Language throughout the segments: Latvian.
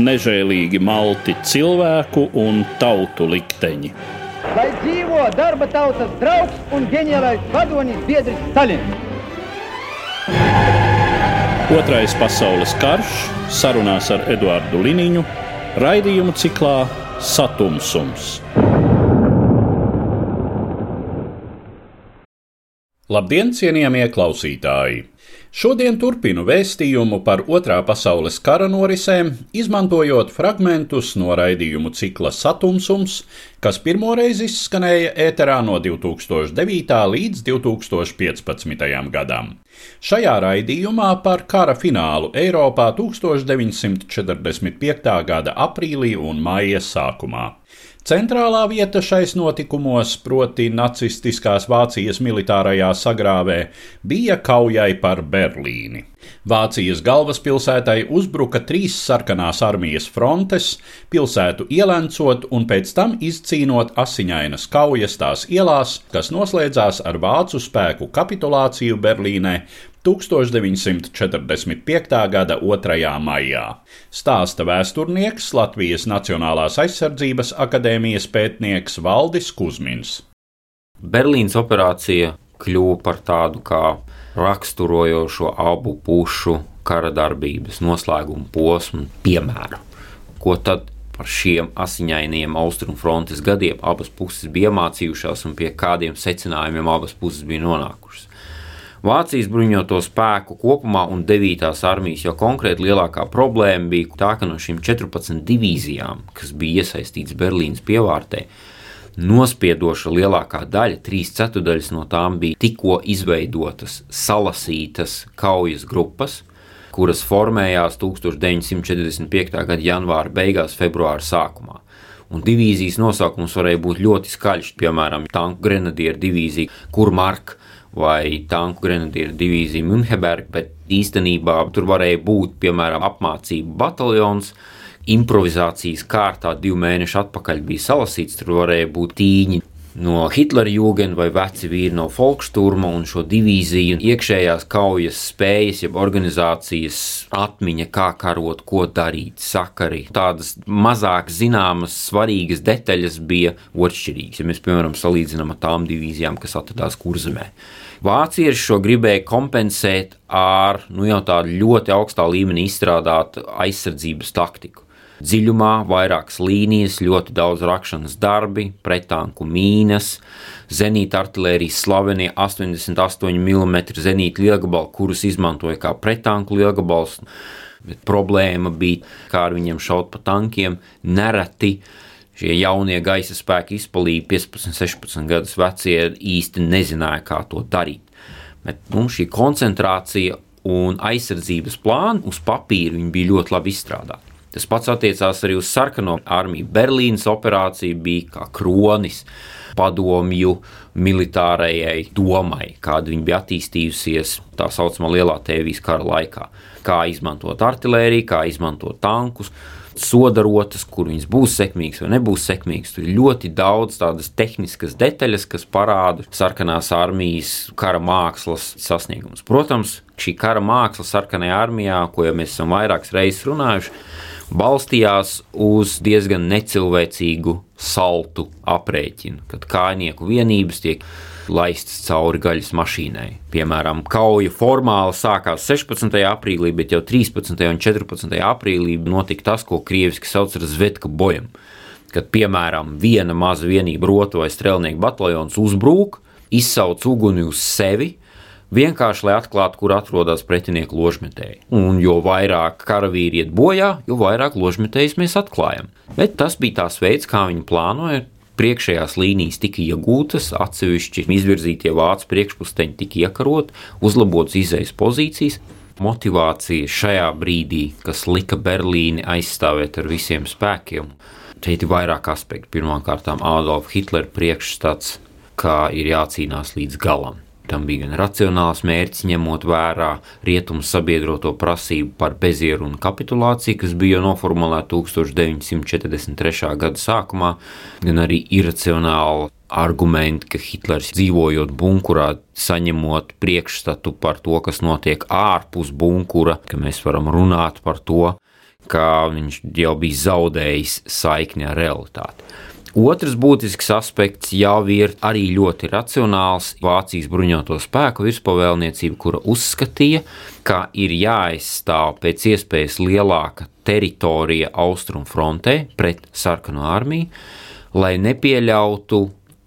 Nežēlīgi malti cilvēku un tautu likteņi. Lai dzīvo darba tautas draugs un ģeniālais vadonis biedrs Stalins! Otrais pasaules karš sarunās ar Eduardu Liniņu raidījumu ciklā Satumsums. Labdien, cienījamie klausītāji! Šodien turpinu vēstījumu par Otrā pasaules kara norisēm, izmantojot fragmentus no raidījumu cikla Satumsums, kas pirmoreiz izskanēja ēterā no 2009. līdz 2015. gadam. Šajā raidījumā par kara finālu Eiropā 1945. gada aprīlī un maija sākumā. Centrālā vieta šais notikumos, proti nacistiskās Vācijas militārajā sagrāvē, bija kaujai par Berlīni. Vācijas galvaspilsētai uzbruka trīs sarkanās armijas frontes, pilsētu ielencot un pēc tam izcīnot asiņainas kaujas tās ielās, kas noslēdzās ar vācu spēku kapitulāciju Berlīnē 1945. gada 2. maijā. Stāsta vēsturnieks Latvijas Nacionālās aizsardzības akadēmijas pētnieks Valdis Kusmins. Berlīnas operācija kļuva par tādu kā raksturojošo abu pušu kara darbības noslēgumu posmu piemēru. Ko tad par šiem asiņainiem austrumfrontes gadiem abas puses bija iemācījušās un pie kādiem secinājumiem abas puses bija nonākušas? Vācijas bruņoto spēku kopumā un 9. armijas jau konkrēti lielākā problēma bija tā, ka no šīm 14 divīzijām, kas bija iesaistītas Berlīnas pievārtē, nospiedoša lielākā daļa, trīs ceturdaļas no tām bija tikko izveidotas, salasītas kaujas grupas, kuras formējās 1945. gada janvāra beigās, februāra sākumā. Un divīzijas nosaukums varēja būt ļoti skaļš, piemēram, tanku grenadieru divīzija, kur marka vai tanku grenadieru divīzija Münheberg, bet īstenībā tur varēja būt piemēram apmācību bataljons. Improvizācijas kārtā divu mēnešu atpakaļ bija salasīts, tur varēja būt tīņi no Hitlera jūgen vai veci vīri no Folksturma un šo divīziju iekšējās kaujas spējas, jeb organizācijas atmiņa, kā karot, ko darīt, sakari. Tādas mazāk zināmas, svarīgas detaļas bija otršķirīgas, ja mēs, piemēram, salīdzinām ar tām divīzijām, kas atradās kurzemē. Vācieši šo gribēja kompensēt ar nu, tādu ļoti augstā līmenī izstrādātu aizsardzības taktiku. Dziļumā vairākas līnijas, ļoti daudz rakšanas darbi, pretanku mīnas, zenīta artērijas slavenie 88 mm zenīta lielgabali, kurus izmantoja kā pretanku lielgabals. Bet problēma bija, kā ar viņiem šaut pa tankiem, nereti šie jaunie gaisa spēki izpalīgi 15, 16 gadus vecie īsti nezināja, kā to darīt. Bet nu, šī koncentrācija un aizsardzības plāni uz papīra bija ļoti labi izstrādāti. Tas pats attiecās arī uz sarkano armiju. Berlīnas operācija bija kā kronis padomju militārajai domai, kāda viņa bija attīstījusies tā saucamā lielā tēvijas kara laikā. Kā izmantot artēriju, kā izmantot tankus, sodarotas, kur viņas būs sekmīgas vai nebūs sekmīgas. Tur ir ļoti daudz tādas tehniskas detaļas, kas parāda sarkanās armijas kara mākslas sasniegumus. Protams, šī kara māksla sarkanajā armijā, ko jau mēs esam vairākas reizes runājuši, balstījās uz diezgan necilvēcīgu saltu aprēķinu, kad kājnieku vienības tiek laists cauri gaļas mašīnai. Piemēram, kauja formāli sākās 16. aprīlī, bet jau 13. un 14. aprīlī notika tas, ko krieviski sauc par zvetka bojam. Kad, piemēram, viena maza vienība, roto vai strēlnieku bataljons uzbrūk, izsauc uguni uz sevi, vienkārši lai atklātu, kur atrodas pretinieku ložmetēji. Un jo vairāk karavīri iet bojā, jo vairāk ložmetējus mēs atklājam. Bet tas bija tās veids, kā viņi plānoja. Priekšējās līnijas tika iegūtas, atsevišķi izvirzītie vācu priekšpusteņi tika iekarot, uzlabotas izējas pozīcijas. Motivācija šajā brīdī, kas lika Berlīni aizstāvēt ar visiem spēkiem, Šeit ir vairāk aspektu. Pirmkārt, Adolfa Hitlera priekšstats, kā ir jācīnās līdz galam. Tam bija gan racionāls mērķis, ņemot vērā rietumu sabiedroto prasību par bezieru un kapitulāciju, kas bija noformulēta 1943. gada sākumā, gan arī iracionāli argumenti, ka Hitlers dzīvojot bunkurā, saņemot priekšstatu par to, kas notiek ārpus bunkura, ka mēs varam runāt par to, ka viņš jau bija zaudējis saikni ar realitāti. Otrs būtisks aspekts jau ir arī ļoti racionāls Vācijas bruņoto spēku virspavēlniecība, kura uzskatīja, ka ir jāaizstāv pēc iespējas lielāka teritorija austrumu frontē pret sarkano armiju, lai nepieļautu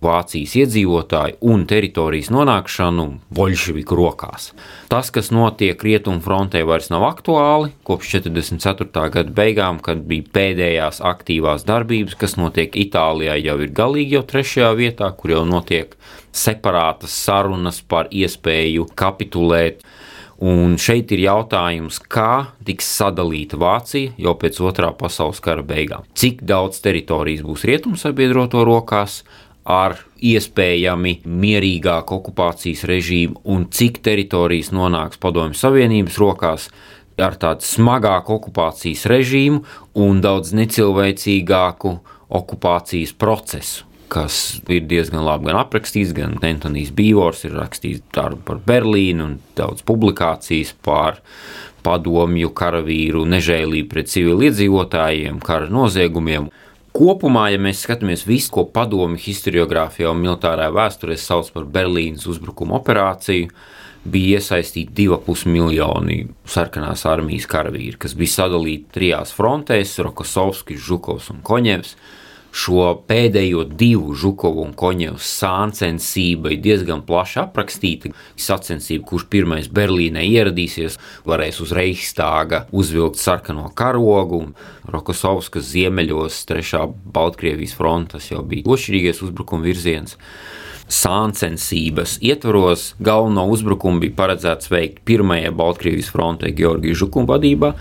Vācijas iedzīvotāju un teritorijas nonākšanu bolševiku rokās. Tas, kas notiek rietumu frontē, vairs nav aktuāli kopš 44. gada beigām, kad bija pēdējās aktīvās darbības, kas notiek Itālijā, jau ir galīgi jau trešajā vietā, kur jau notiek separātas sarunas par iespēju kapitulēt. Un šeit ir jautājums, kā tiks sadalīta Vācija jau pēc otrā pasaules kara beigām. Cik daudz teritorijas būs rietumu sabiedroto rokās, ar iespējami mierīgāku okupācijas režīmu un cik teritorijas nonāks Padomju Savienības rokās ar tādu smagāku okupācijas režīmu un daudz necilvēcīgāku okupācijas procesu. Kas ir diezgan labi gan aprakstīts, gan Antonijs Bīvors ir rakstījis darbu par Berlīnu un daudz publikācijas par padomju karavīru nežēlību pret civiliedzīvotājiem, kara noziegumiem. Kopumā, ja mēs skatāmies visu, ko padomju historiografijā un militārā vēsturē sauc par Berlīnas uzbrukuma operāciju, bija iesaistīti 2,5 miljoni sarkanās armijas karavīri, kas bija sadalīti trijās frontēs - Rokosovskis, Žukovs un Koņevs šo pēdējo divu Žukovu un Koņevu sāncensība ir diezgan plaši aprakstīta. Sacensība, kurš pirmais Berlīnē ieradīsies, varēs uz Reichstāga uzvilkt sarkano karogu. Rokosovskas ziemeļos, trešā Baltkrievijas frontes jau bija ošķirīgais uzbrukuma virziens. Sāncensības ietvaros galveno uzbrukumu bija paredzēts veikt pirmajai Baltkrievijas frontei Georgijas Žukuma vadībā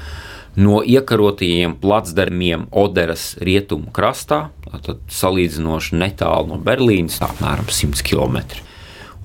no iekarotajiem placdarmiem Oderas rietumu krastā, tad salīdzinoši netālu no Berlīnas, apmēram 100 km.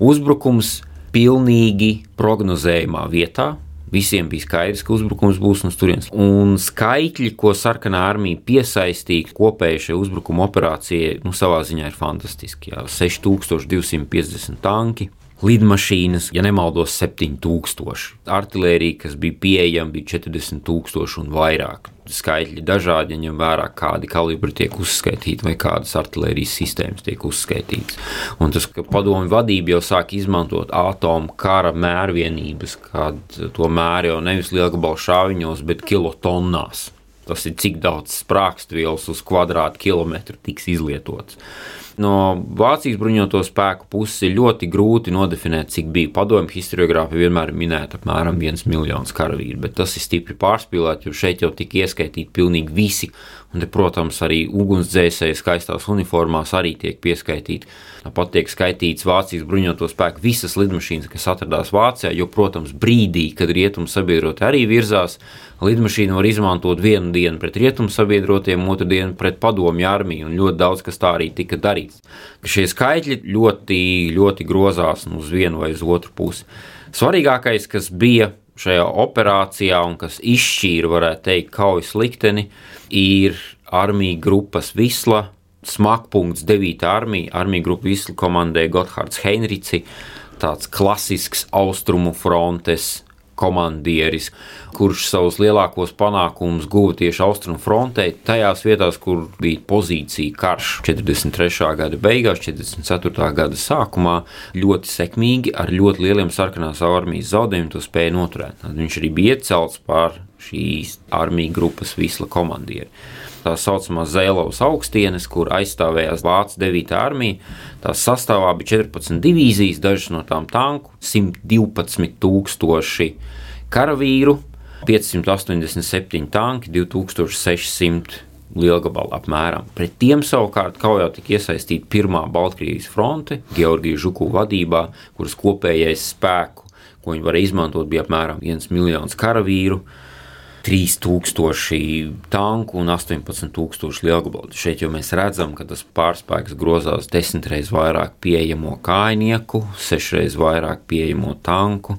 Uzbrukums pilnīgi prognozējumā vietā. Visiem bija skaidrs, ka uzbrukums būs no turienes. Un skaitļi, ko sarkanā armija piesaistīja kopējai šai uzbrukuma operācijai, nu, savā ziņā ir fantastiski. Jā. 6250 tanki, lidmašīnas, ja nemaldos, 7000. Artilērija, kas bija pieejama, bija 40,000 un vairāk. Skaitļi dažādi, ja ņem vērā, kādi kalibri tiek uzskaitīti vai kādas artilērijas sistēmas tiek uzskaitītas. Un tas, ka padomju vadība jau sāk izmantot atomu kara mērvienības, kad to mēr jau nevis lielgabalu šāviņos, bet kilotonnās. Tas ir cik daudz sprāgstvielas uz kvadrātkilometru tiks izlietots no Vācijas bruņoto spēku puses ir ļoti grūti nodefinēt, cik bija padomju historiogrāfija vienmēr minēta apmēram viens miljons karavīru, bet tas ir stipri pārspīlēts, jo šeit jau tika ieskaitīti pilnīgi visi, un te, protams, arī ugunsdzēsēji skaistās uniformās arī tiek pieskaitīti. Tāpat tiek skaitīts Vācijas bruņoto spēku visas lidmašīnas, kas atradās Vācijā, jo, protams, brīdī, kad rietumu sabiedroti arī virzās, lidmašīnu var izmantot vienu dienu pret rietumu sabiedrotiem, otru dienu pret padomju armiju, un ļoti daudz kas tā arī tika darīts. Šie skaitļi ļoti, ļoti grozās uz vienu vai uz otru pusi. Svarīgākais, kas bija šajā operācijā un kas izšķīra, varētu teikt, kaujas likteni, ir armija grupas Visla Smakpunkts 9. armija, armija grupa visu komandēja Gotthards Heinrici, tāds klasisks austrumu frontes komandieris, kurš savus lielākos panākumus guva tieši austrumu frontē, tajās vietās, kur bija pozīcija karš 43. gada beigās, 44. gada sākumā, ļoti sekmīgi ar ļoti lieliem sarkanās armijas zaudējumiem to spēja noturēt. Viņš arī bija iecelts par šīs armijas grupas visla komandieru tā saucamā Zēlovas augstienes, kur aizstāvējās Vācijas 9. armija. Tās sastāvā bija 14 divīzijas, dažas no tām tanku, 112 tūkstoši karavīru, 587 tanki, 2600 lielgabalu apmēram. Pret tiem savukārt kaujā tika iesaistīta pirmā Baltkrievijas fronte, Georgijas Žuku vadībā, kuras kopējais spēku, ko viņi varēja izmantot, bija apmēram 1 miljons karavīru. 3000 tanku un 18,000 lielgabalu. Šeit jau mēs redzam, ka tas pārspēks grozās desmit reizes vairāk pieejamo kājnieku, sešas reizes vairāk pieejamo tanku,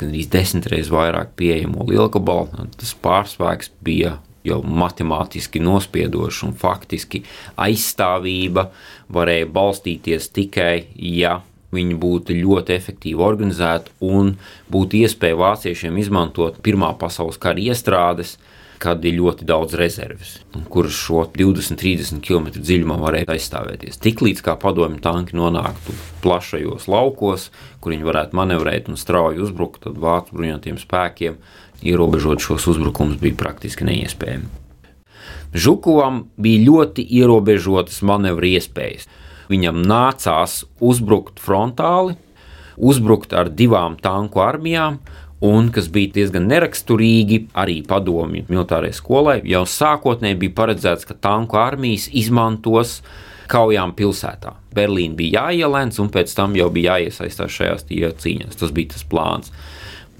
gan arī desmit reizes vairāk pieejamo lielgabalu. Tas pārspēks bija jau matemātiski nospiedošs un faktiski aizstāvība varēja balstīties tikai, ja viņi būtu ļoti efektīvi organizēti un būtu iespēja vāciešiem izmantot Pirmā pasaules kara iestrādes, kad ir ļoti daudz rezerves, kuras šo 20-30 km dziļumā varēja aizstāvēties. Tiklīdz kā padomju tanki nonāktu plašajos laukos, kur viņi varētu manevrēt un strauji uzbrukt, tad vācu bruņotajiem spēkiem ierobežot šos uzbrukumus bija praktiski neiespējami. Žukovam bija ļoti ierobežotas manevru iespējas viņam nācās uzbrukt frontāli, uzbrukt ar divām tanku armijām, un kas bija diezgan neraksturīgi arī padomju militārajai skolai, jau sākotnēji bija paredzēts, ka tanku armijas izmantos kaujām pilsētā. Berlīna bija jāielēns, un pēc tam jau bija jāiesaistās šajās cīņās. Tas bija tas plāns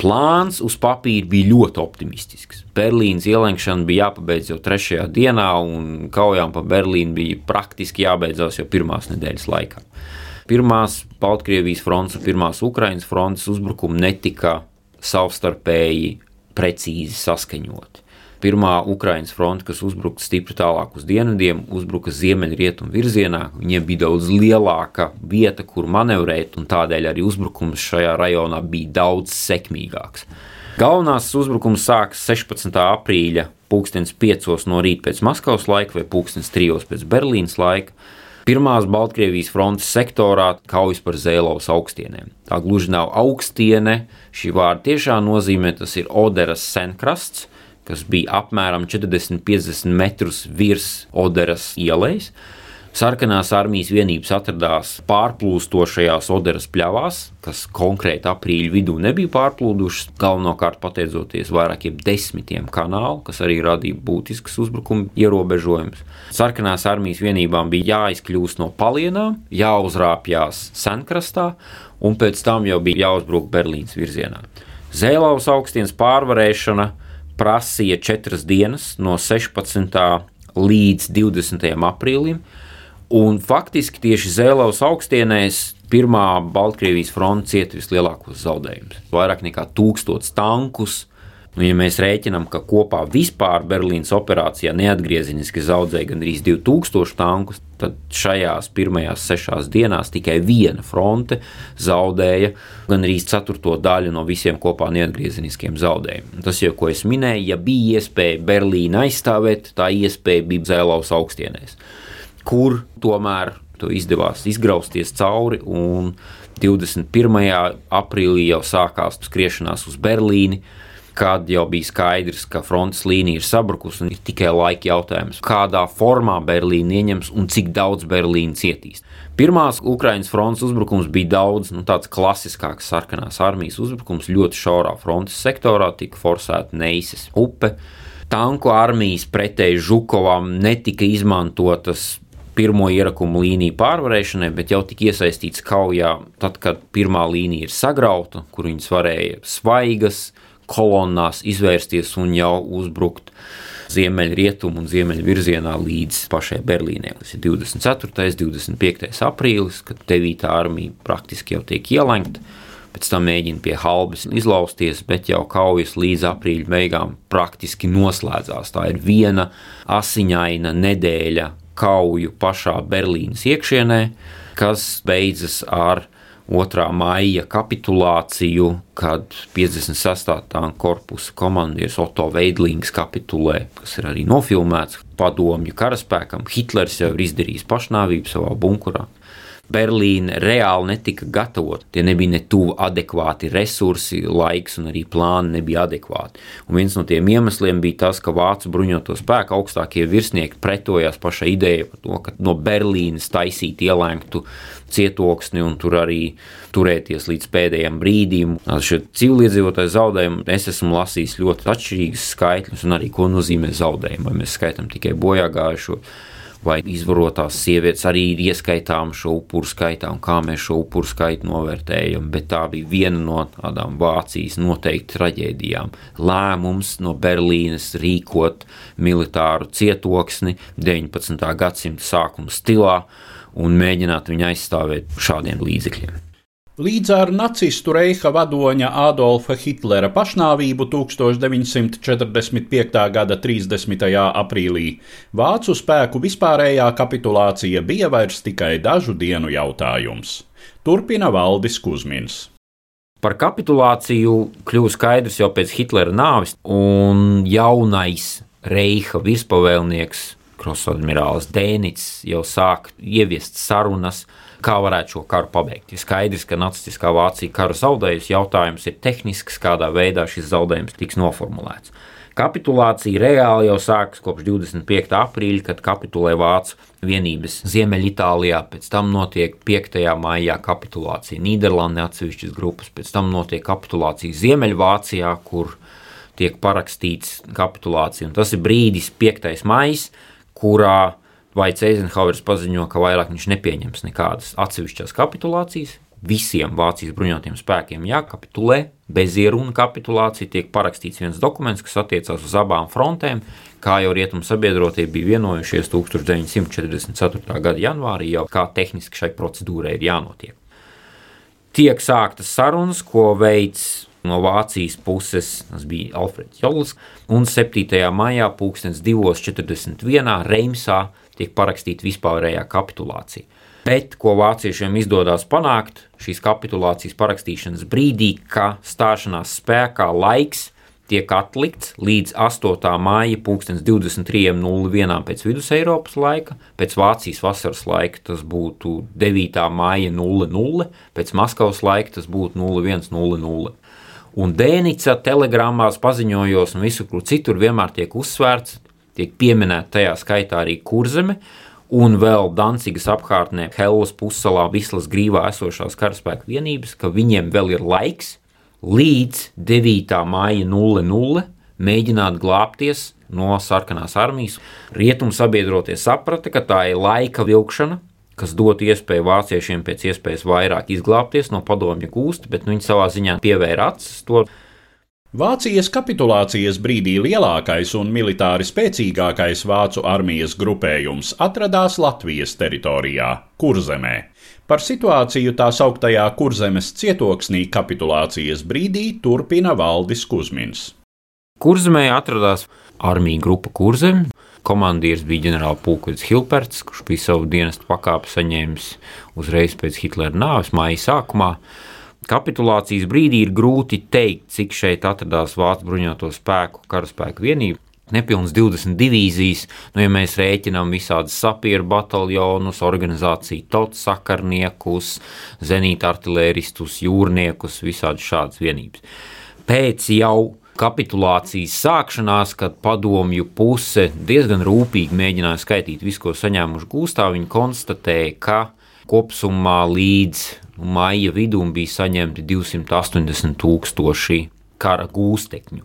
plāns uz papīra bija ļoti optimistisks. Berlīnas ielenkšana bija jāpabeidz jau trešajā dienā, un kaujām pa Berlīnu bija praktiski jābeidzās jau pirmās nedēļas laikā. Pirmās Baltkrievijas frontes un pirmās Ukraiņas frontes uzbrukumi netika savstarpēji precīzi saskaņoti. Pirmā Ukraiņas fronte, kas uzbruka stipri tālāk uz dienvidiem, uzbruka ziemeļrietumu virzienā. Viņiem bija daudz lielāka vieta, kur manevrēt, un tādēļ arī uzbrukums šajā rajonā bija daudz sekmīgāks. Galvenās uzbrukums sākas 16. aprīļa, pulkstenis 5 no rīta pēc Maskavas laika vai pulkstenis 3 pēc Berlīnas laika. Pirmās Baltkrievijas frontes sektorā kaujas par Zēlovas augstienēm. Tā gluži nav augstiene, šī vārda tiešām nozīmē, tas ir Oderas senkrasts, kas bija apmēram 40-50 metrus virs Oderas ielas. Sarkanās armijas vienības atradās pārplūstošajās Oderas pļavās, kas konkrēti aprīļa vidū nebija pārplūdušas, galvenokārt pateicoties vairākiem desmitiem kanālu, kas arī radīja būtisks uzbrukuma ierobežojums. Sarkanās armijas vienībām bija jāizkļūst no palienām, jāuzrāpjas senkrastā, un pēc tam jau bija jāuzbruk Berlīnas virzienā. Zēlaus augstienes pārvarēšana prasīja četras dienas, no 16. līdz 20. aprīlim. Un faktiski tieši Zēlaus augstienēs pirmā Baltkrievijas fronte cieta vislielākos zaudējumus. Vairāk nekā tūkstots tankus, Nu, ja mēs rēķinām, ka kopā vispār Berlīnas operācijā neatgriezeniski zaudēja gandrīz 2000 tankus, tad šajās pirmajās sešās dienās tikai viena fronte zaudēja gandrīz ceturto daļu no visiem kopā neatgriezeniskiem zaudējumiem. Tas jau, ko es minēju, ja bija iespēja Berlīnu aizstāvēt, tā iespēja bija Zēlaus augstienēs, kur tomēr to izdevās izgrausties cauri un 21. aprīlī jau sākās skriešanās uz Berlīnu kad jau bija skaidrs, ka frontes līnija ir sabrukusi un ir tikai laika jautājums, kādā formā Berlīna ieņems un cik daudz Berlīna cietīs. Pirmās Ukraiņas frontes uzbrukums bija daudz nu, tāds klasiskāks sarkanās armijas uzbrukums, ļoti šaurā frontes sektorā, tika forsēta Neises upe. Tanku armijas pretēji Žukovam netika izmantotas pirmo ierakumu līniju pārvarēšanai, bet jau tika iesaistīts kaujā, tad, kad pirmā līnija ir sagrauta, kur viņas varēja svaigas, kolonnās izvērsties un jau uzbrukt ziemeļrietumu un ziemeļvirzienā līdz pašai Berlīnai. Tas ir 24. un 25. aprīlis, kad 9. armija praktiski jau tiek ielenkta. Pēc tam mēģina pie halbas izlausties, bet jau kaujas līdz aprīļa beigām praktiski noslēdzās. Tā ir viena asiņaina nedēļa kauju pašā Berlīnas iekšienē, kas beidzas ar 2. maija kapitulāciju, kad 56. tanka korpusa komandieris Otto Veidlings kapitulē, kas ir arī nofilmēts padomju karaspēkam. Hitlers jau ir izdarījis pašnāvību savā bunkurā. Berlīna reāli netika gatavota. Tie nebija ne tuvu adekvāti resursi, laiks un arī plāni nebija adekvāti. Un viens no tiem iemesliem bija tas, ka vācu bruņoto spēku augstākie virsnieki pretojās pašai idejai par to, ka no Berlīnas taisīt ielēgtu cietoksni un tur arī turēties līdz pēdējiem brīdim. Šie civiliedzīvotāju zaudējumi, es esmu lasījis ļoti atšķirīgus skaitļus un arī ko nozīmē zaudējumi. Vai mēs skaitām tikai bojā gājušo vai izvarotās sievietes arī ir ieskaitām šo upuru skaitā, un kā mēs šo upuru skaitu novērtējam. Bet tā bija viena no tādām Vācijas noteikti traģēdijām. Lēmums no Berlīnes rīkot militāru cietoksni 19. gadsimta sākuma stilā un mēģināt viņu aizstāvēt šādiem līdzekļiem. Līdz ar nacistu reiha vadoņa Adolfa Hitlera pašnāvību 1945. gada 30. aprīlī vācu spēku vispārējā kapitulācija bija vairs tikai dažu dienu jautājums. Turpina Valdis Kusmins. Par kapitulāciju kļuva skaidrs jau pēc Hitlera nāves, un jaunais reiha virspavēlnieks Krosadmirālis Dēnits jau sāk ieviest sarunas kā varētu šo karu pabeigt. Ir skaidrs, ka nacistiskā Vācija karu zaudējusi. Jautājums ir tehnisks, kādā veidā šis zaudējums tiks noformulēts. Kapitulācija reāli jau sākas kopš 25. aprīļa, kad kapitulē Vācu vienības Ziemeļitālijā, pēc tam notiek 5. maijā kapitulācija Nīderlandē, atsevišķas grupas, pēc tam notiek kapitulācija Ziemeļvācijā, kur tiek parakstīts kapitulācija. Un tas ir brīdis, 5. maijs, kurā vai Eizenhauers paziņo, ka vairāk viņš nepieņems nekādas atsevišķas kapitulācijas. Visiem Vācijas bruņotajiem spēkiem jākapitulē, bez ieruna kapitulācija tiek parakstīts viens dokuments, kas attiecās uz abām frontēm, kā jau rietumu sabiedrotie bija vienojušies 1944. gada janvārī, jau kā tehniski šai procedūrai ir jānotiek. Tiek sāktas sarunas, ko veids no Vācijas puses, tas bija Alfreds Jolis, un 7. maijā 2041. Reimsā tiek parakstīta vispārējā kapitulācija. Bet, ko vāciešiem izdodas panākt šīs kapitulācijas parakstīšanas brīdī, ka stāšanās spēkā laiks tiek atlikts līdz 8. māja 23.01 pēc vidus Eiropas laika, pēc Vācijas vasaras laika tas būtu 9. māja 00, pēc Maskavas laika tas būtu 0100. Un Dēnica telegrāmās paziņojos un visur, kur citur vienmēr tiek uzsvērts, tiek pieminēta tajā skaitā arī kurzeme, un vēl Dancigas apkārtnē, Hellas pussalā, Vislas grīvā esošās karaspēka vienības, ka viņiem vēl ir laiks līdz 9. māja 00 mēģināt glābties no sarkanās armijas. Rietumu sabiedrotie saprata, ka tā ir laika vilkšana, kas dotu iespēju vāciešiem pēc iespējas vairāk izglābties no padomju gūsta, bet nu, viņi savā ziņā pievēra acis to Vācijas kapitulācijas brīdī lielākais un militāri spēcīgākais vācu armijas grupējums atradās Latvijas teritorijā, Kurzemē. Par situāciju tā sauktajā Kurzemes cietoksnī kapitulācijas brīdī turpina Valdis Kusmins. Kurzemē atradās armija grupa Kurzem. Komandieris bija ģenerālpulkvedis Hilperts, kurš bija savu dienestu pakāpi saņēmis uzreiz pēc Hitlera nāves māja sākumā. Kapitulācijas brīdī ir grūti teikt, cik šeit atradās Vācu bruņoto spēku karaspēku vienība. Nepilns 20 divīzijas, nu, ja mēs rēķinām visādus sapieru bataljonus, organizāciju tautas sakarniekus, zenīta artilēristus, jūrniekus, visādi šādas vienības. Pēc jau kapitulācijas sākšanās, kad padomju puse diezgan rūpīgi mēģināja skaitīt visu, ko saņēmuši gūstā, viņi konstatēja, ka kopsumā līdz maija vidum bija saņemti 280 tūkstoši kara gūstekņu,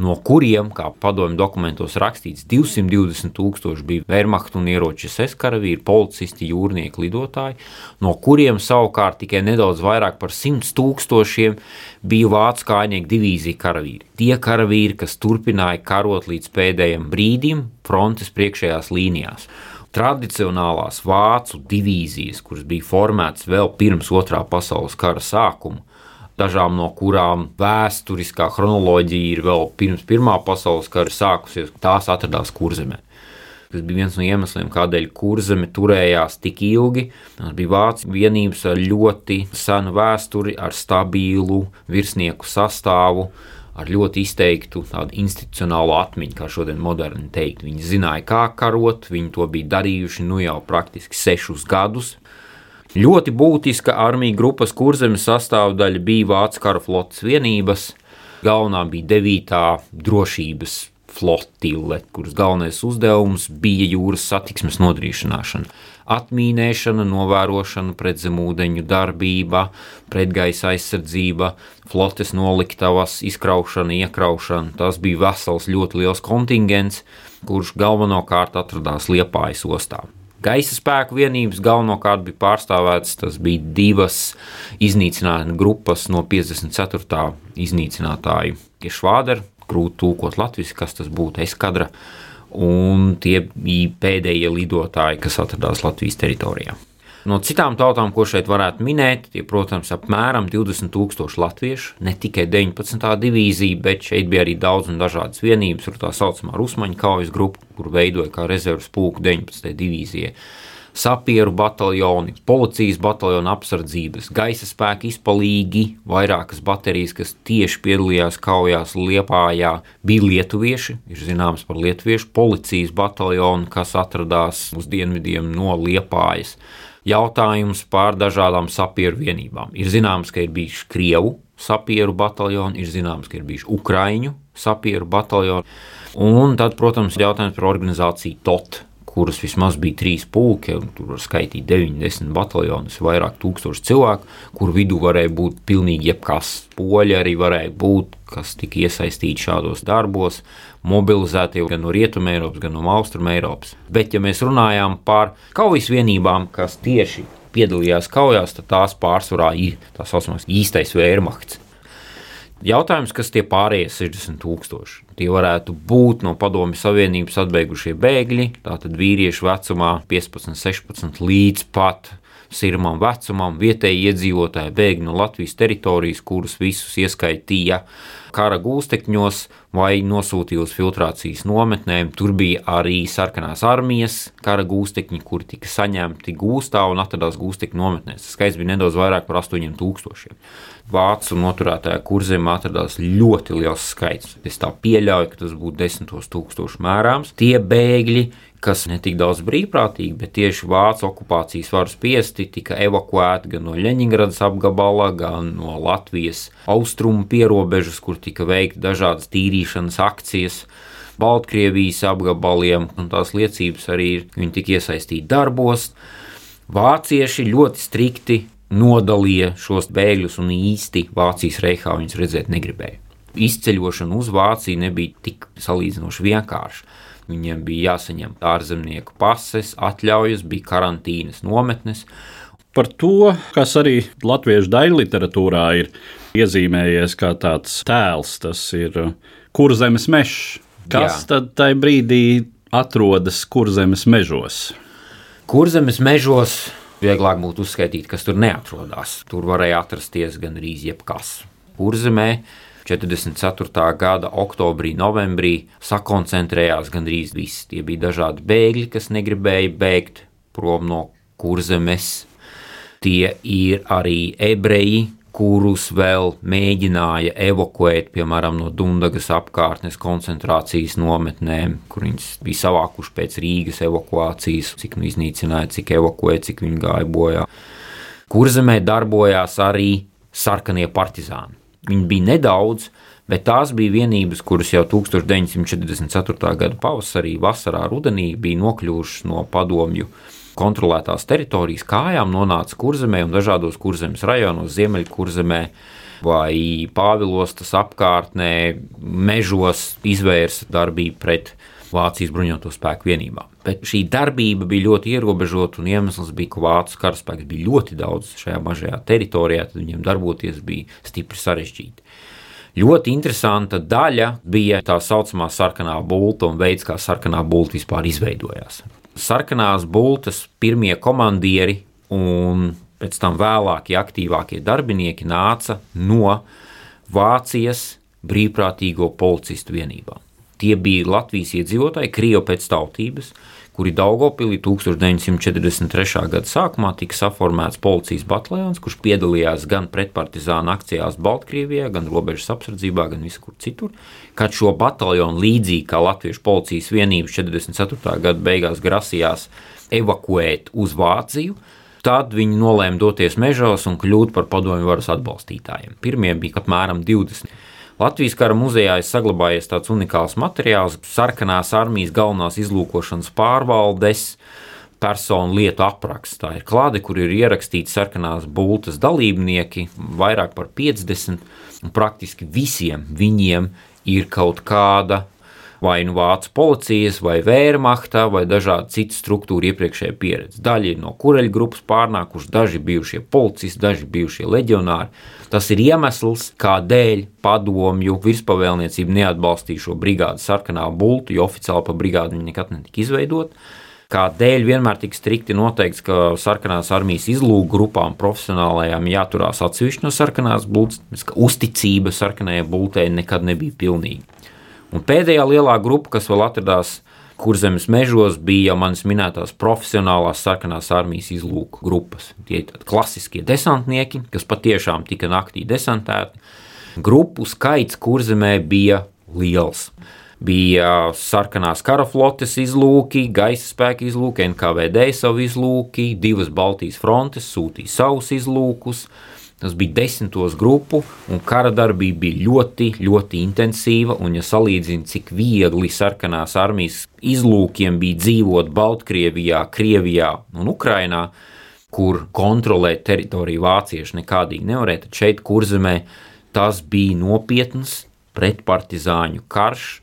no kuriem, kā padomju dokumentos rakstīts, 220 tūkstoši bija Wehrmacht un ieroču SS karavīri, policisti, jūrnieki, lidotāji, no kuriem savukārt tikai nedaudz vairāk par 100 tūkstošiem bija vācu kājnieku divīzija karavīri. Tie karavīri, kas turpināja karot līdz pēdējiem brīdim frontes priekšējās līnijās tradicionālās vācu divīzijas, kuras bija formētas vēl pirms otrā pasaules kara sākuma, dažām no kurām vēsturiskā chronoloģija ir vēl pirms Pirmā pasaules kara sākusies, tās atradās kurzemē. Tas bija viens no iemesliem, kādēļ kurzeme turējās tik ilgi. Tas bija vācu vienības ar ļoti senu vēsturi, ar stabilu virsnieku sastāvu, ar ļoti izteiktu tādu institucionālu atmiņu, kā šodien moderni teikt. Viņi zināja, kā karot, viņi to bija darījuši nu jau praktiski sešus gadus. Ļoti būtiska armija grupas kurzemes sastāvdaļa bija Vācu kara flotes vienības. Galvenā bija 9. drošības flotile, kuras galvenais uzdevums bija jūras satiksmes nodrošināšana. atmīnēšana, novērošana, pretzemūdeņu darbība, pretgaisa aizsardzība, flotes noliktavas, izkraušana, iekraušana. Tas bija vesels ļoti liels kontingents, kurš galvenokārt atradās Liepājas ostā. Gaisa spēku vienības galvenokārt bija pārstāvētas. Tas bija divas iznīcinātāju grupas no 54. iznīcinātāju. Ir švāderi, grūti tulkot latviešu, kas tas būtu eskadra un tie bija pēdējie lidotāji, kas atradās Latvijas teritorijā. No citām tautām, ko šeit varētu minēt, tie, protams, apmēram 20,000 latviešu, ne tikai 19. divīzija, bet šeit bija arī daudz un dažādas vienības, tur tā saucamā Rusmaņa kaujas grupa, kur veidoja kā rezerves pulku 19. divīzijai sapieru bataljoni, policijas bataljona apsardzības, gaisa spēka izpalīgi, vairākas baterijas, kas tieši piedalījās kaujās Liepājā, bija lietuvieši, ir zināms par lietuviešu policijas bataljonu, kas atradās uz dienvidiem no Liepājas. Jautājums par dažādām sapieru vienībām. Ir zināms, ka ir bijuši Krievu sapieru bataljoni, ir zināms, ka ir bijuši Ukraiņu sapieru bataljoni. Un tad, protams, ir jautājums par organizāciju TOT, kuras vismaz bija trīs pulki, un tur var skaitīt 90 bataljonus, vairāk tūkstoši cilvēku, kur vidū varēja būt pilnīgi jebkas. Poļi arī varēja būt, kas tika iesaistīti šādos darbos, mobilizēti gan no Rietumē Eiropas, gan no Austrumē Eiropas. Bet, ja mēs runājām par kaujas vienībām, kas tieši piedalījās kaujās, tad tās pārsvarā ir tā saucamais īstais vērmakts. Jautājums, kas tie pārējie 60 tūkstoši? Tie varētu būt no Padomju Savienības atbeigušie bēgļi, tātad vīriešu vecumā 15, 16 līdz pat sirmam vecumam, vietēji iedzīvotāji bēgļi no Latvijas teritorijas, kurus visus ieskaitīja kara gūstekņos vai nosūtīja uz filtrācijas nometnēm. Tur bija arī sarkanās armijas kara gūstekņi, kuri tika saņemti gūstā un atradās gūstekņu nometnēs. Skaits bija nedaudz vairāk par 8000. Vācu noturētajā kurzemē atradās ļoti liels skaits. Es tā pieļauju, ka tas būtu desmitos tūkstošu mērāms. Tie bēgļi, kas ne tik daudz brīvprātīgi, bet tieši vācu okupācijas varu spiesti, tika evakuēti gan no Leņņģeradas apgabala, gan no Latvijas austrumu pierobežas, kur tika veikti dažādas tīrīšanas akcijas. Baltkrievijas apgabaliem, un tās liecības arī ir, viņi tika iesaistīti darbos. Vācieši ļoti strikti nodalīja šos bēgļus, un īsti Vācijas reihā viņus redzēt negribēja. Izceļošana uz Vāciju nebija tik salīdzinoši vienkārša. Viņiem bija jāsaņem ārzemnieku pases, atļaujas, bija karantīnas nometnes. Par to, kas arī latviešu daļu literatūrā ir iezīmējies kā tāds tēls, tas ir kurzemes mežs. Kas Jā. tad tajā brīdī atrodas kurzemes mežos? Kurzemes mežos vieglāk būtu uzskaitīt, kas tur neatrodas. Tur varēja atrasties gan arī jebkas. Kurzemē 44. gada oktobrī, novembrī sakoncentrējās gandrīz visi. Tie bija dažādi bēgļi, kas negribēja bēgt prom no kurzemes. Tie ir arī ebreji, kurus vēl mēģināja evakuēt, piemēram, no Dunkas apkārtnes koncentrācijas nometnēm, kur viņas bija savākuši pēc Rīgas evakuācijas, cik nu iznīcināja, cik evakuēja, cik viņi gāja bojā. Kurzemē darbojās arī sarkanie partizāni. Viņi bija nedaudz, bet tās bija vienības, kuras jau 1944. gada pavasarī, vasarā, rudenī bija nokļuvušas no padomju kontrolētās teritorijas kājām, nonāca kurzemē un dažādos kurzemes rajonos, ziemeļkurzemē vai Pāvilostas apkārtnē, mežos izvērsa darbību pret Vācijas bruņoto spēku vienībām. Bet šī darbība bija ļoti ierobežota, un iemesls bija, ka vācu karaspēks bija ļoti daudz šajā mazajā teritorijā, tad viņiem darboties bija stipri sarežģīti. Ļoti interesanta daļa bija tā saucamā sarkanā bulta un veids, kā sarkanā bulta vispār izveidojās. Sarkanās bultas pirmie komandieri un pēc tam vēlākie aktīvākie darbinieki nāca no Vācijas brīvprātīgo policistu vienībām. Tie bija Latvijas iedzīvotāji, krievi pēc tautības, kuri Daugopilī 1943. gada sākumā tika saformēts policijas bataljons, kurš piedalījās gan pretpartizāna akcijās Baltkrievijā, gan robežas apsardzībā, gan visur citur. Kad šo bataljonu līdzīgi kā Latviešu policijas vienības 44. gada beigās grasījās evakuēt uz Vāciju, Tad viņi nolēma doties mežos un kļūt par padomju varas atbalstītājiem. Pirmie bija apmēram 20. Latvijas kara muzejā ir saglabājies tāds unikāls materiāls, sarkanās armijas galvenās izlūkošanas pārvaldes personu lietu apraksts. Tā ir klāde, kur ir ierakstīti sarkanās bultas dalībnieki, vairāk par 50, un praktiski visiem viņiem ir kaut kāda vai nu vācu policijas, vai vērmachta, vai dažādu citu struktūru iepriekšējā pieredze. Daļa ir no kureļu grupas pārnākuši, daži bijušie policisti, daži bijušie leģionāri. Tas ir iemesls, kādēļ padomju virspavēlniecība neatbalstīja šo brigādu sarkanā bultu, jo oficiāli pa brigādu viņa nekad netika izveidota kādēļ vienmēr tika strikti noteikts, ka sarkanās armijas izlūku grupām profesionālajām jāturās atsevišķi no sarkanās bultas, ka uzticība sarkanajai bultei nekad nebija pilnīga. Un pēdējā lielā grupa, kas vēl atradās Kurzemes mežos, bija manas minētās profesionālās sarkanās armijas izlūku grupas. Tie ir klasiskie desantnieki, kas patiešām tika naktī desantēti. Grupu skaits Kurzemē bija liels. Bija sarkanās karaflotes izlūki, gaisa spēka izlūki, NKVD savu izlūki, divas Baltijas frontes sūtīja savus izlūkus, Tas bija desmitos grupu, un kara darbība bija ļoti, ļoti intensīva. Un, ja salīdzina, cik viegli sarkanās armijas izlūkiem bija dzīvot Baltkrievijā, Krievijā un Ukrainā, kur kontrolēt teritoriju vācieši nekādīgi nevarēja, tad šeit, kurzemē, tas bija nopietns pretpartizāņu karš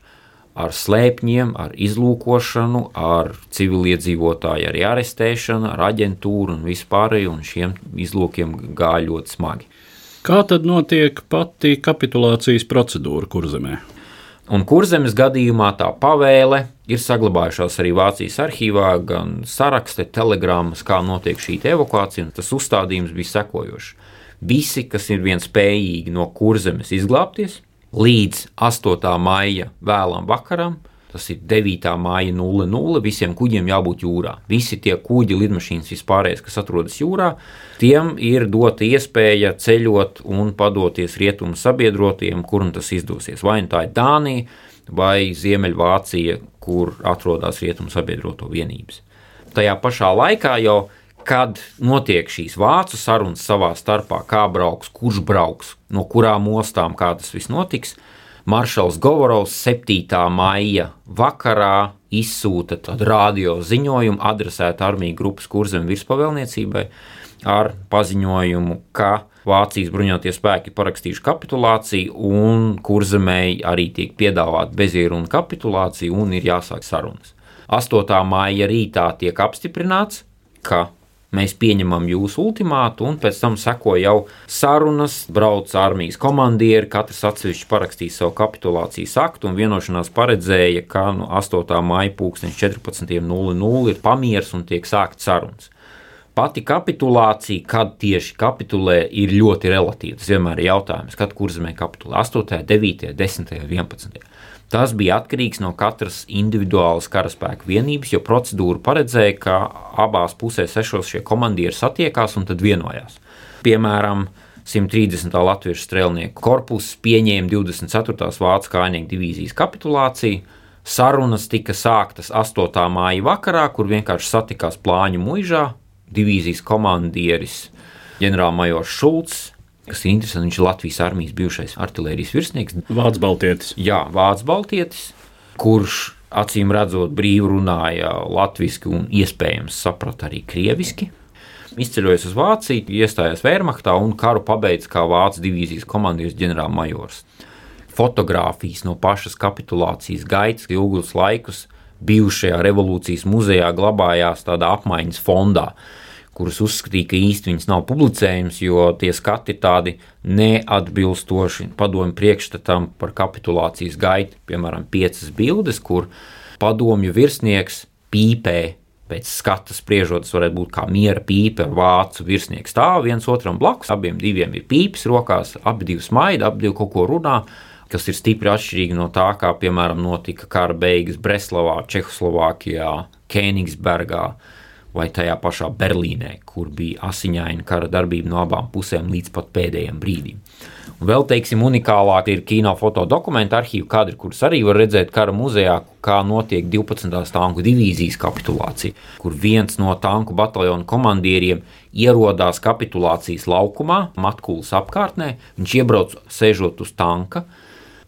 ar slēpņiem, ar izlūkošanu, ar civiliedzīvotāju arī arestēšanu, ar aģentūru un vispārēju, un šiem izlūkiem gāja ļoti smagi. Kā tad notiek pati kapitulācijas procedūra kurzemē? Un kurzemes gadījumā tā pavēle ir saglabājušās arī Vācijas arhīvā, gan sarakste, telegrammas, kā notiek šī evakuācija. Tas uzstādījums bija sekojošs. Visi, kas ir vien spējīgi no kurzemes izglābties, līdz 8. maija vēlam vakaram. Tas ir 9. māja 00. Visiem kuģiem jābūt jūrā. Visi tie kuģi, lidmašīnas, vispārējais, kas atrodas jūrā, tiem ir dota iespēja ceļot un padoties rietumu sabiedrotiem, kur tas izdosies. Vai nu tā ir Dānija vai Ziemeļvācija, kur atrodas rietumu sabiedroto vienības. Tajā pašā laikā jau kad notiek šīs vācu sarunas savā starpā, kā brauks, kurš brauks, no kurām ostām, kā tas viss notiks, Maršals Govorovs 7. maija vakarā izsūta radio ziņojumu adresētu armiju grupas kurzem virspavēlniecībai ar paziņojumu, ka Vācijas bruņotie spēki parakstījuši kapitulāciju, un kurzemēji arī tiek piedāvāta bezieruna kapitulācija un ir jāsāk sarunas. 8. maija rītā tiek apstiprināts, ka Mēs pieņemam jūsu ultimātu, un pēc tam seko jau sarunas, brauc armijas komandieri, katrs atsevišķi parakstīja savu kapitulācijas aktu, un vienošanās paredzēja, ka no 8. maija 14.00 ir pamieris un tiek sākt sarunas. Pati kapitulācija, kad tieši kapitulē, ir ļoti relatīva. Tas vienmēr ir jautājums, kad kurzemē kapitulē 8., 9., 10., 11. Tas bija atkarīgs no katras individuālas karaspēka vienības, jo procedūra paredzēja, ka abās pusēs sešos šie komandieri satiekās un tad vienojās. Piemēram, 130. Latvijas strēlnieku korpuss pieņēma 24. Vācu kājnieku divīzijas kapitulāciju. Sarunas tika sāktas 8. māja vakarā, kur vienkārši satikās plāņu mūžā. Divīzijas komandieris ģenerālmajors Šulcs kas ir interesanti. Viņš ir Latvijas armijas bijušais artērijas virsnieks. Vācu Baltietis. Jā, Vācu Baltietis, kurš acīm redzot brīvi runāja latviešu un iespējams saprata arī krieviski. Izceļojis uz Vāciju, iestājās Wehrmachtā un karu pabeidza kā Vācijas divīzijas komandieris ģenerālmajors. Fotogrāfijas no pašas kapitulācijas gaitas ilgus laikus bijušajā revolūcijas muzejā glabājās tādā apmaiņas fondā kurus uzskatīja, ka īsti viņas nav publicējums, jo tie skati tādi neatbilstoši padomju priekšstatam par kapitulācijas gaitu. Piemēram, piecas bildes, kur padomju virsnieks pīpē. Pēc skata spriežot, tas varētu būt kā miera pīpe ar vācu virsnieku stāvu viens otram blakus. Abiem diviem ir pīpes rokās, abi divi smaida, abi divi kaut ko runā, kas ir stipri atšķirīgi no tā, kā piemēram notika kara beigas Breslavā, Čehoslovākijā, Kēnigsbergā vai tajā pašā Berlīnē, kur bija asiņaina kara darbība no abām pusēm līdz pat pēdējiem brīdim. Un vēl, teiksim, unikālāk ir kino fotodokumentu arhīvu kadri, kurus arī var redzēt kara muzejā, kā notiek 12. tanku divīzijas kapitulācija, kur viens no tanku bataljona komandieriem ierodās kapitulācijas laukumā, Matkulas apkārtnē, viņš iebrauc sēžot uz tanka,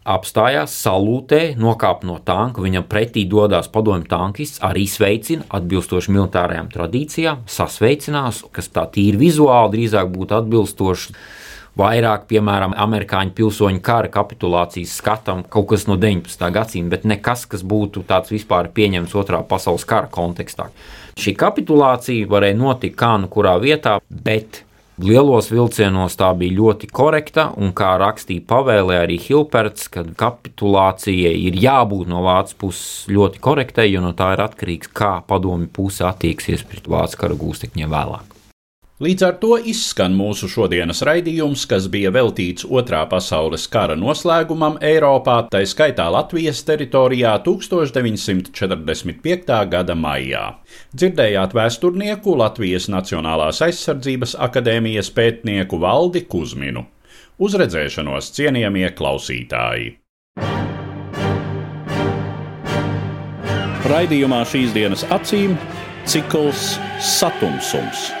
apstājās, salūtē, nokāpa no tanka. Viņam pretī dodas padomju tankists, arī sveicina, atbilstoši militārajām tradīcijām, sasveicinās, kas tā tīri vizuāli drīzāk būtu atbilstoši. Vairāk, piemēram, amerikāņu pilsoņu kara kapitulācijas skatam, kaut kas no 19. gadsimta, bet nekas, kas būtu tāds vispār pieņemts otrā pasaules kara kontekstā. Šī kapitulācija varēja notikt kā nu kurā vietā, bet Lielos vilcienos tā bija ļoti korekta, un kā rakstīja pavēlē arī Hilperts, ka kapitulācijai ir jābūt no Vācijas puses ļoti korektai, jo no tā ir atkarīgs, kā padomju puse attieksies pret Vācijas kara gūstekņiem vēlāk. Līdz ar to izskan mūsu šodienas raidījums, kas bija veltīts Otrā pasaules kara noslēgumam Eiropā, tā skaitā Latvijas teritorijā 1945. gada maijā. Dzirdējāt vēsturnieku Latvijas Nacionālās aizsardzības akadēmijas pētnieku Valdi Kuzminu. Uz redzēšanos, cienījamie klausītāji! Raidījumā šīs dienas acīm cikls Satumsums